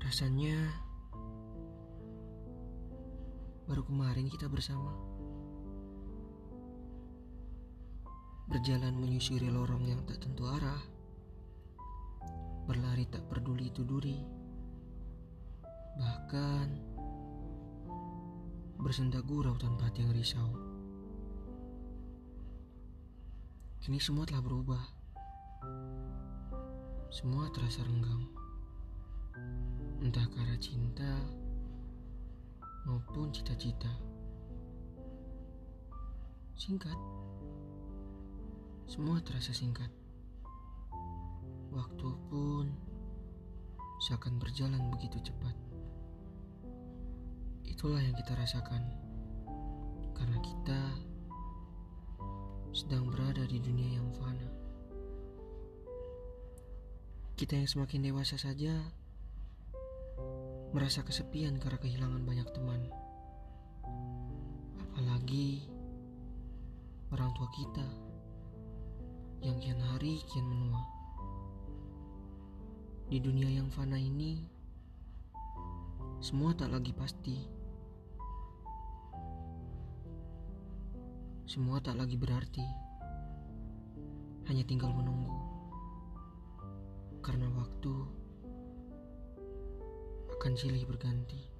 Rasanya baru kemarin kita bersama berjalan menyusuri lorong yang tak tentu arah, berlari tak peduli itu duri, bahkan bersenda gurau tanpa hati yang risau. Kini semua telah berubah, semua terasa renggang entah karena cinta maupun cita-cita. Singkat, semua terasa singkat. Waktu pun seakan berjalan begitu cepat. Itulah yang kita rasakan karena kita sedang berada di dunia yang fana. Kita yang semakin dewasa saja merasa kesepian karena kehilangan banyak teman. Apalagi orang tua kita yang kian hari kian menua. Di dunia yang fana ini, semua tak lagi pasti. Semua tak lagi berarti. Hanya tinggal menunggu. Karena waktu akan silih berganti.